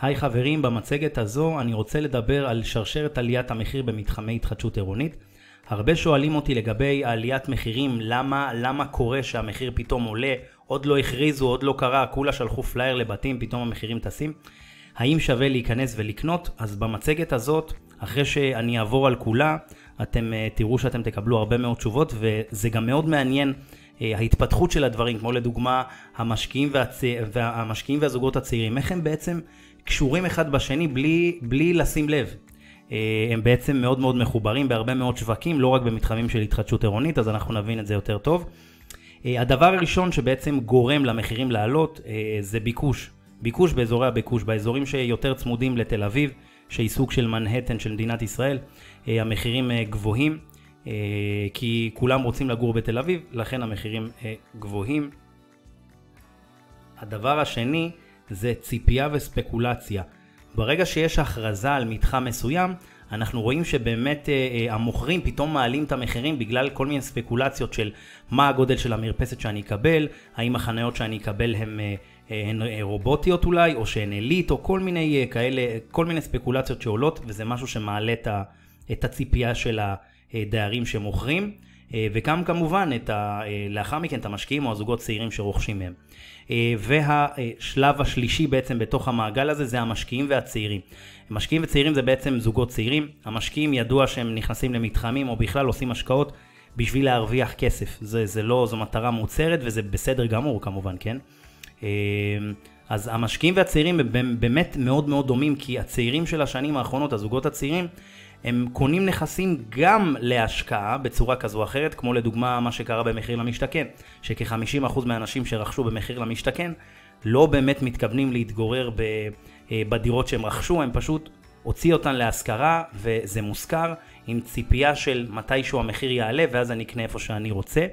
היי חברים, במצגת הזו אני רוצה לדבר על שרשרת עליית המחיר במתחמי התחדשות עירונית. הרבה שואלים אותי לגבי עליית מחירים, למה, למה קורה שהמחיר פתאום עולה, עוד לא הכריזו, עוד לא קרה, כולה שלחו פלייר לבתים, פתאום המחירים טסים. האם שווה להיכנס ולקנות? אז במצגת הזאת, אחרי שאני אעבור על כולה, אתם אה, תראו שאתם תקבלו הרבה מאוד תשובות, וזה גם מאוד מעניין אה, ההתפתחות של הדברים, כמו לדוגמה המשקיעים, והצ... והמשקיעים והזוגות הצעירים, איך הם בעצם קשורים אחד בשני בלי, בלי לשים לב. Uh, הם בעצם מאוד מאוד מחוברים בהרבה מאוד שווקים, לא רק במתחמים של התחדשות עירונית, אז אנחנו נבין את זה יותר טוב. Uh, הדבר הראשון שבעצם גורם למחירים לעלות uh, זה ביקוש. ביקוש באזורי הביקוש, באזורים שיותר צמודים לתל אביב, שהיא סוג של מנהטן של מדינת ישראל, אה, המחירים אה, גבוהים, אה, כי כולם רוצים לגור בתל אביב, לכן המחירים גבוהים. הדבר השני זה ציפייה וספקולציה. ברגע שיש הכרזה על מתחם מסוים, אנחנו רואים שבאמת המוכרים פתאום מעלים את המחירים בגלל כל מיני ספקולציות של מה הגודל של המרפסת שאני אקבל, האם החניות שאני אקבל הן הן אה, רובוטיות אולי, או שהן עילית, או כל מיני אה, כאלה, כל מיני ספקולציות שעולות, וזה משהו שמעלה את, ה, את הציפייה של הדיירים שמוכרים, אה, וגם כמובן את ה, לאחר מכן את המשקיעים או הזוגות צעירים שרוכשים מהם. והשלב השלישי בעצם בתוך המעגל הזה זה המשקיעים והצעירים. משקיעים וצעירים זה בעצם זוגות צעירים, המשקיעים ידוע שהם נכנסים למתחמים או בכלל עושים השקעות בשביל להרוויח כסף, זה, זה לא, זו מטרה מוצהרת וזה בסדר גמור כמובן, כן? אז המשקיעים והצעירים הם באמת מאוד מאוד דומים, כי הצעירים של השנים האחרונות, הזוגות הצעירים, הם קונים נכסים גם להשקעה בצורה כזו או אחרת, כמו לדוגמה מה שקרה במחיר למשתכן, שכ-50% מהאנשים שרכשו במחיר למשתכן לא באמת מתכוונים להתגורר אה, בדירות שהם רכשו, הם פשוט הוציאו אותן להשכרה וזה מושכר עם ציפייה של מתישהו המחיר יעלה ואז אני אקנה איפה שאני רוצה.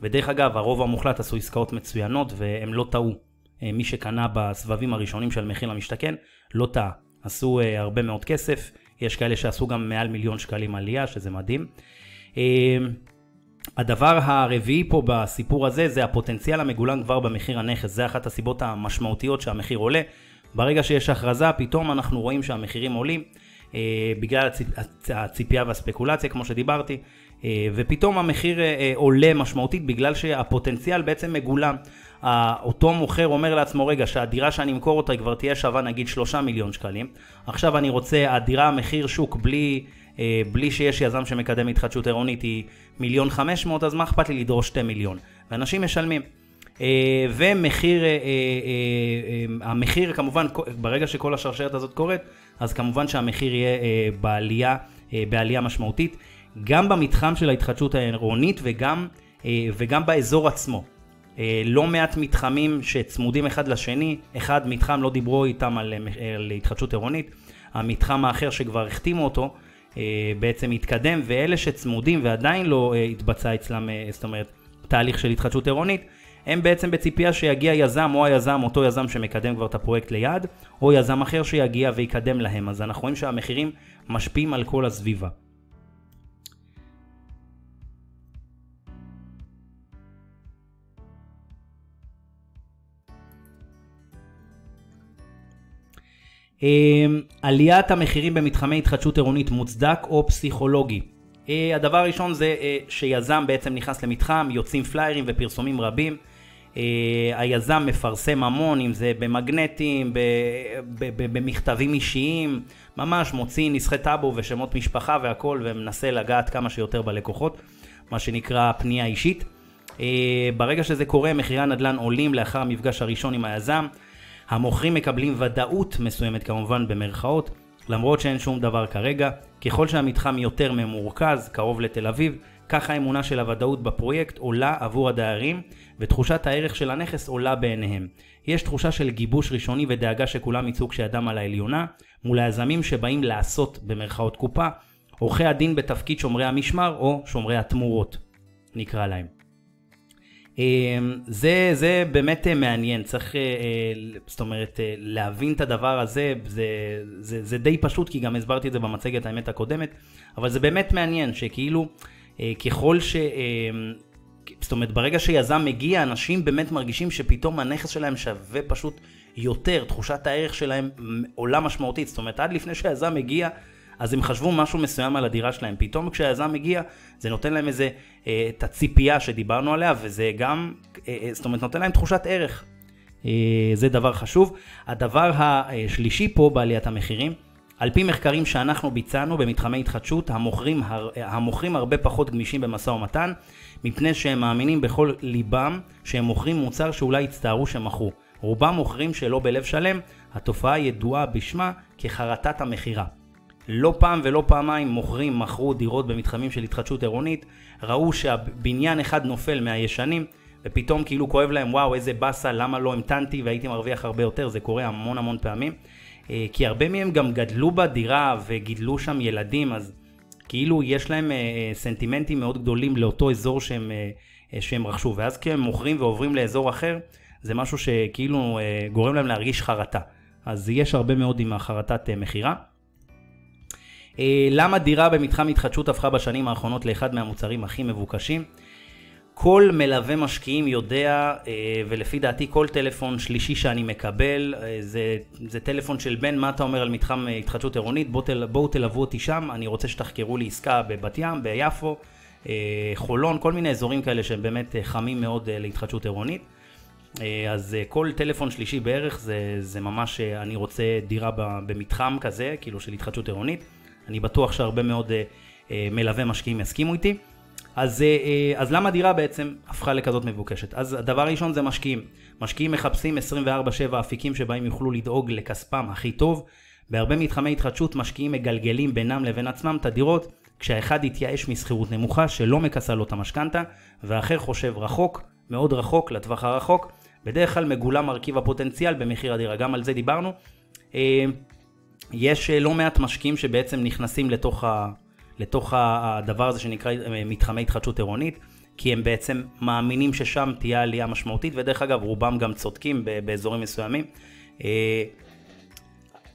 ודרך אגב, הרוב המוחלט עשו עסקאות מצוינות והם לא טעו. אה, מי שקנה בסבבים הראשונים של מחיר למשתכן, לא טעה. עשו uh, הרבה מאוד כסף, יש כאלה שעשו גם מעל מיליון שקלים עלייה, שזה מדהים. Uh, הדבר הרביעי פה בסיפור הזה זה הפוטנציאל המגולן כבר במחיר הנכס, זה אחת הסיבות המשמעותיות שהמחיר עולה. ברגע שיש הכרזה, פתאום אנחנו רואים שהמחירים עולים. uh, בגלל הציפ... הציפייה והספקולציה, כמו שדיברתי, ופתאום המחיר uh, עולה משמעותית בגלל שהפוטנציאל בעצם מגולם. אותו מוכר אומר לעצמו, רגע, שהדירה שאני אמכור אותה כבר תהיה שווה נגיד שלושה מיליון שקלים, עכשיו אני רוצה, הדירה המחיר שוק בלי, אה, בלי שיש יזם שמקדם התחדשות עירונית היא מיליון חמש מאות, אז מה אכפת לי לדרוש שתי מיליון? ואנשים משלמים. אה, ומחיר, אה, אה, אה, המחיר כמובן, ברגע שכל השרשרת הזאת קורית, אז כמובן שהמחיר יהיה אה, בעלייה, אה, בעלייה משמעותית, גם במתחם של ההתחדשות העירונית וגם, אה, וגם באזור עצמו. אה, לא מעט מתחמים שצמודים אחד לשני, אחד מתחם לא דיברו איתם על, אה, על התחדשות עירונית, המתחם האחר שכבר החתימו אותו בעצם התקדם, ואלה שצמודים ועדיין לא התבצע אצלם, זאת אומרת, תהליך של התחדשות עירונית, הם בעצם בציפייה שיגיע יזם או היזם, אותו יזם שמקדם כבר את הפרויקט ליעד, או יזם אחר שיגיע ויקדם להם. אז אנחנו רואים שהמחירים משפיעים על כל הסביבה. עליית המחירים במתחמי התחדשות עירונית מוצדק או פסיכולוגי. אה, הדבר הראשון זה אה, שיזם בעצם נכנס למתחם, יוצאים פליירים ופרסומים רבים. אה, היזם מפרסם המון, אם זה במגנטים, במכתבים אישיים, ממש מוציא נסחי טאבו ושמות משפחה והכל ומנסה לגעת כמה שיותר בלקוחות, מה שנקרא פנייה אישית. ברגע שזה קורה, מחירי הנדל"ן עולים לאחר המפגש הראשון עם היזם. המוכרים מקבלים ודאות מסוימת כמובן במרכאות, למרות שאין שום דבר כרגע. ככל שהמתחם יותר ממורכז, קרוב לתל אביב, כך האמונה של הוודאות בפרויקט עולה עבור הדיירים, ותחושת הערך של הנכס עולה בעיניהם. יש תחושה של גיבוש ראשוני ודאגה שכולם יצאו כשידם על העליונה, מול היזמים שבאים לעשות במרכאות קופה, עורכי הדין בתפקיד שומרי המשמר או שומרי התמורות, נקרא להם. אמ, זה, זה באמת אה, מעניין, צריך, אה, אה, זאת אומרת, להבין את הדבר הזה, זה, זה, זה די פשוט, כי גם הסברתי את זה במצגת האמת הקודמת, אבל זה באמת מעניין, שכאילו, ככל ש... זאת אומרת, ברגע שיזם מגיע, אנשים באמת מרגישים שפתאום הנכס שלהם שווה פשוט יותר, תחושת הערך שלהם עולה משמעותית. זאת אומרת, עד לפני שהיזם מגיע, אז הם חשבו משהו מסוים על הדירה שלהם. פתאום כשהיזם מגיע, זה נותן להם איזה, אה, את הציפייה שדיברנו עליה, וזה גם, אה, אה, זאת אומרת, נותן להם תחושת ערך. אה, זה דבר חשוב. הדבר השלישי פה בעליית המחירים, על פי מחקרים שאנחנו ביצענו במתחמי התחדשות, המוכרים, המוכרים הרבה פחות גמישים במשא ומתן, מפני שהם מאמינים בכל ליבם שהם מוכרים מוצר שאולי יצטערו שמכרו. רובם מוכרים שלא בלב שלם, התופעה ידועה בשמה כחרטת המכירה. לא פעם ולא פעמיים מוכרים מכרו דירות במתחמים של התחדשות עירונית, ראו שהבניין אחד נופל מהישנים, ופתאום כאילו כואב להם וואו איזה באסה למה לא המתנתי והייתי מרוויח הרבה יותר, זה קורה המון המון פעמים. אה, כי הרבה מהם גם גדלו בדירה וגידלו שם ילדים, אז כאילו יש להם אה, אה, סנטימנטים מאוד גדולים לאותו אזור שהם, שהם רכשו, ואז כשהם מוכרים ועוברים לאזור אחר, זה משהו שכאילו גורם להם להרגיש חרטה. אז יש הרבה מאוד עם החרטת מכירה. למה דירה במתחם התחדשות הפכה בשנים האחרונות לאחד מהמוצרים הכי מבוקשים? כל מלווה משקיעים יודע, אה, ולפי דעתי כל טלפון שלישי שאני מקבל, אה, זה, זה טלפון של בן, מה אתה אומר על מתחם אה, התחדשות עירונית, בוא תל, בואו תלוו אותי שם, אני רוצה שתחקרו לי עסקה בבת ים, ביפו, חולון, כל מיני אזורים כאלה שהם באמת חמים מאוד להתחדשות עירונית. אז כל טלפון שלישי בערך זה, זה ממש, אני רוצה דירה במתחם כזה, כאילו של התחדשות עירונית. אני בטוח שהרבה מאוד מלווה משקיעים יסכימו איתי. אז, אה, אה, אז למה דירה בעצם הפכה לכזאת מבוקשת? אז הדבר הראשון זה משקיעים. משקיעים מחפשים 24/7 אפיקים שבהם יוכלו לדאוג לכספם הכי טוב. בהרבה מתחמי התחדשות משקיעים מגלגלים בינם לבין עצמם את הדירות, כשהאחד יתייאש משכירות נמוכה שלא מכסה לו את המשכנתה, והאחר חושב רחוק, מאוד רחוק, לטווח הרחוק. בדרך כלל מגולם מרכיב הפוטנציאל במחיר הדירה, גם על זה דיברנו. אה, יש לא מעט משקיעים שבעצם נכנסים לתוך ה... לתוך הדבר הזה שנקרא אה, מתחמי התחדשות עירונית, כי הם בעצם מאמינים ששם תהיה עלייה משמעותית, ודרך אגב רובם גם צודקים באזורים מסוימים. אה,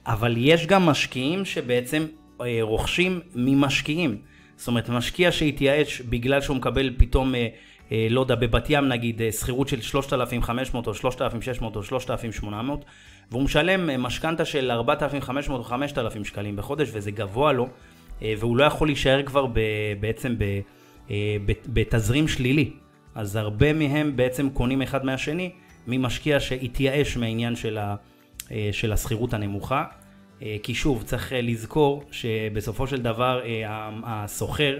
אבל יש גם משקיעים שבעצם אה, רוכשים ממשקיעים. זאת אומרת, משקיע שהתייאש בגלל שהוא מקבל פתאום, לא יודע, בבת ים נגיד, שכירות של 3,500 או 3,600 או 3,800, והוא משלם משכנתה של 4,500 או 5,000 שקלים בחודש, וזה גבוה לו. אה, והוא לא יכול להישאר כבר ב, בעצם ב, אה, בתזרים שלילי. אז הרבה מהם בעצם קונים אחד מהשני ממשקיע שהתייאש מהעניין של, ה, אה, של השכירות הנמוכה. כי שוב, צריך לזכור שבסופו של דבר הסוחר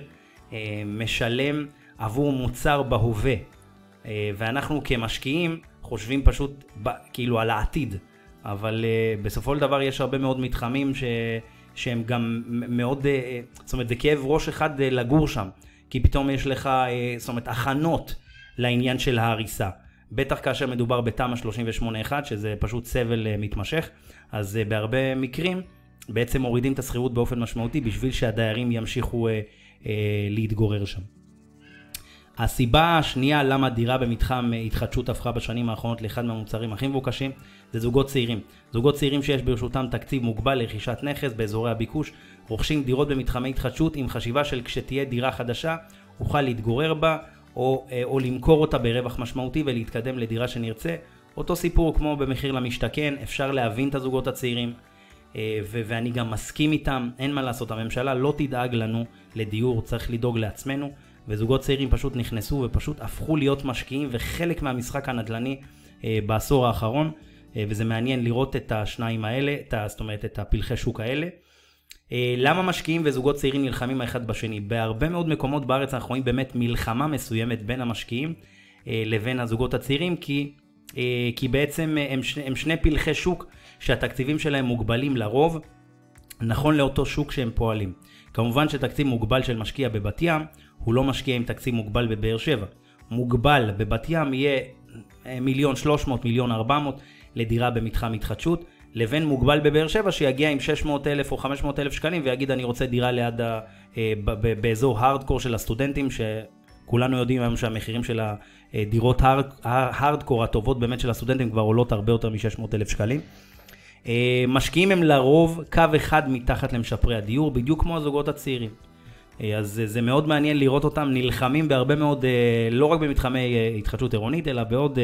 משלם עבור מוצר בהווה. ואנחנו כמשקיעים חושבים פשוט כאילו על העתיד. אבל בסופו של דבר יש הרבה מאוד מתחמים ש... שהם גם מאוד, אה, זאת אומרת זה כאב ראש אחד אה, לגור שם, כי פתאום יש לך, אה, זאת אומרת, הכנות לעניין של ההריסה. בטח כאשר מדובר בתמ"א 38-1, שזה פשוט סבל מתמשך, אז בהרבה מקרים בעצם מורידים את השכירות באופן משמעותי בשביל שהדיירים ימשיכו להתגורר שם. הסיבה השנייה למה דירה במתחם התחדשות הפכה בשנים האחרונות לאחד מהמוצרים הכי מבוקשים זה זוגות צעירים. זוגות צעירים שיש ברשותם תקציב מוגבל לרכישת נכס באזורי הביקוש, רוכשים דירות במתחמי התחדשות עם חשיבה של כשתהיה דירה חדשה, אוכל להתגורר בה או, אה, או למכור אותה ברווח משמעותי ולהתקדם לדירה שנרצה. אותו סיפור כמו במחיר למשתכן, אפשר להבין את הזוגות הצעירים, אה, ו- ואני גם מסכים איתם, אין מה לעשות, הממשלה לא תדאג לנו לדיור, צריך לדאוג לעצמנו. וזוגות צעירים פשוט נכנסו ופשוט הפכו להיות משקיעים וחלק מהמשחק הנדל"ני אה, בעשור האחרון, אה, וזה מעניין לראות את השניים האלה, את זאת אומרת את הפלחי שוק האלה. אה, למה משקיעים וזוגות צעירים נלחמים האחד בשני? בהרבה מאוד מקומות בארץ אנחנו רואים באמת מלחמה מסוימת בין המשקיעים לבין הזוגות הצעירים, כי, כי בעצם הם, שני, הם שני פלחי שוק שהתקציבים שלהם מוגבלים לרוב, נכון לאותו שוק שהם פועלים. כמובן שתקציב מוגבל של משקיע בבת ים הוא לא משקיע עם תקציב מוגבל בבאר שבע. מוגבל בבת ים יהיה אה, מיליון שלוש מאות, מיליון ארבע מאות לדירה במתחם התחדשות, לבין מוגבל בבאר שבע שיגיע עם 600 אלף או 500 אלף שקלים ויגיד אני רוצה דירה ליד ה... אה, באזור הארדקור של הסטודנטים שכולנו יודעים היום שהמחירים של הדירות הארדקור הטובות באמת של הסטודנטים כבר עולות הרבה יותר מ-600 אלף שקלים. אה, משקיעים הם לרוב קו אחד מתחת למשפרי הדיור בדיוק כמו הזוגות הצעירים. אה, אז זה מאוד מעניין לראות אותם נלחמים בהרבה מאוד, אה, לא רק במתחמי אה, התחדשות עירונית, אלא בעוד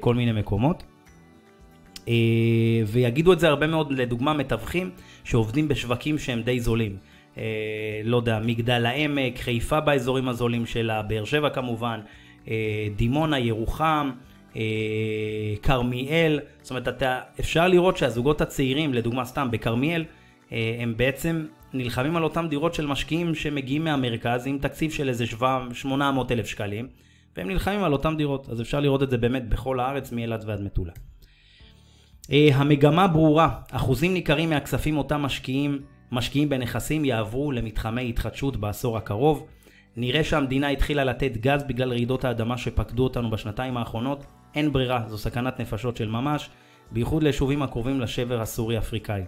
כל מיני מקומות. ויגידו את זה הרבה מאוד, לדוגמה, מתווכים שעובדים בשווקים שהם די זולים. לא יודע, מגדל העמק, חיפה באזורים הזולים שלה, באר שבע כמובן, דימונה, ירוחם, כרמיאל. זאת אומרת, אתה, אפשר לראות שהזוגות הצעירים, לדוגמה סתם בכרמיאל, הם בעצם נלחמים על אותם דירות של משקיעים שמגיעים מהמרכז עם תקציב של איזה 800 אלף שקלים, והם נלחמים על אותם דירות. אז אפשר לראות את זה באמת בכל הארץ, מאילת ועד מטולה. המגמה ברורה, אחוזים ניכרים מהכספים אותם משקיעים משקיעים בנכסים יעברו למתחמי התחדשות בעשור הקרוב. נראה שהמדינה התחילה לתת גז בגלל רעידות האדמה שפקדו אותנו בשנתיים האחרונות. אין ברירה, זו סכנת נפשות של ממש, בייחוד ליישובים הקרובים לשבר הסורי-אפריקאי.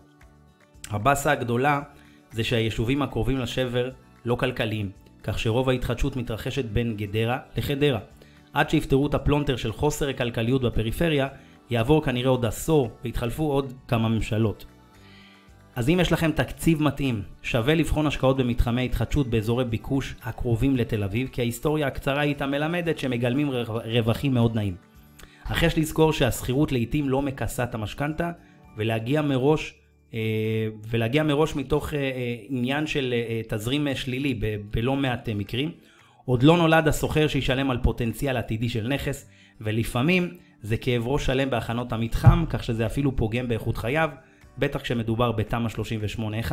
הבאסה הגדולה זה שהיישובים הקרובים לשבר לא כלכליים, כך שרוב ההתחדשות מתרחשת בין גדרה לחדרה. עד שיפתרו את הפלונטר של חוסר הכלכליות בפריפריה, יעבור כנראה עוד עשור ויתחלפו עוד כמה ממשלות. אז אם יש לכם תקציב מתאים, שווה לבחון השקעות במתחמי התחדשות באזורי ביקוש הקרובים לתל אביב, כי ההיסטוריה הקצרה איתה מלמדת שמגלמים רווחים מאוד נעים. אך יש לזכור שהשכירות לעיתים לא מכסה את המשכנתא, ולהגיע מראש, ולהגיע מראש מתוך אה, אה, עניין של תזרים שלילי בלא מעט מקרים. עוד לא נולד השוכר שישלם על פוטנציאל עתידי של נכס, ולפעמים זה כאב ראש שלם בהכנות המתחם, כך שזה אפילו פוגם באיכות חייו. בטח כשמדובר בתמ"א 38-1,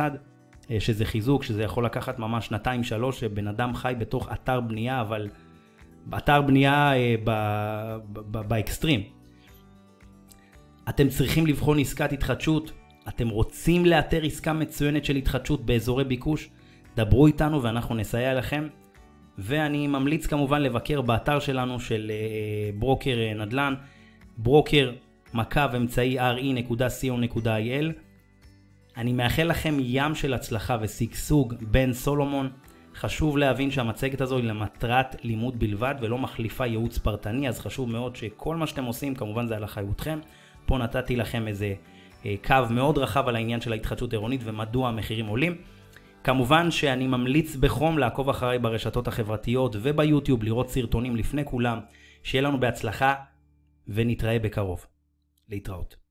אה, שזה חיזוק, שזה יכול לקחת ממש שנתיים שלוש, שבן אדם חי בתוך אתר בנייה, אבל אתר בנייה אה, באקסטרים. אתם צריכים לבחון עסקת התחדשות, אתם רוצים לאתר עסקה מצוינת של התחדשות באזורי ביקוש, דברו איתנו ואנחנו נסייע לכם. ואני ממליץ כמובן לבקר באתר שלנו של אה, ברוקר נדל"ן, ברוקר מקו אמצעי re.co.il. אני מאחל לכם ים של הצלחה ושגשוג בן סולומון. חשוב להבין שהמצגת הזו היא למטרת לימוד בלבד ולא מחליפה ייעוץ פרטני, אז חשוב מאוד שכל מה שאתם עושים, כמובן זה על אחריותכם. פה נתתי לכם איזה אה, קו מאוד רחב על העניין של ההתחדשות העירונית ומדוע המחירים עולים. כמובן שאני ממליץ בחום לעקוב אחריי ברשתות החברתיות וביוטיוב, לראות סרטונים לפני כולם. שיהיה לנו בהצלחה ונתראה בקרוב. להתראות.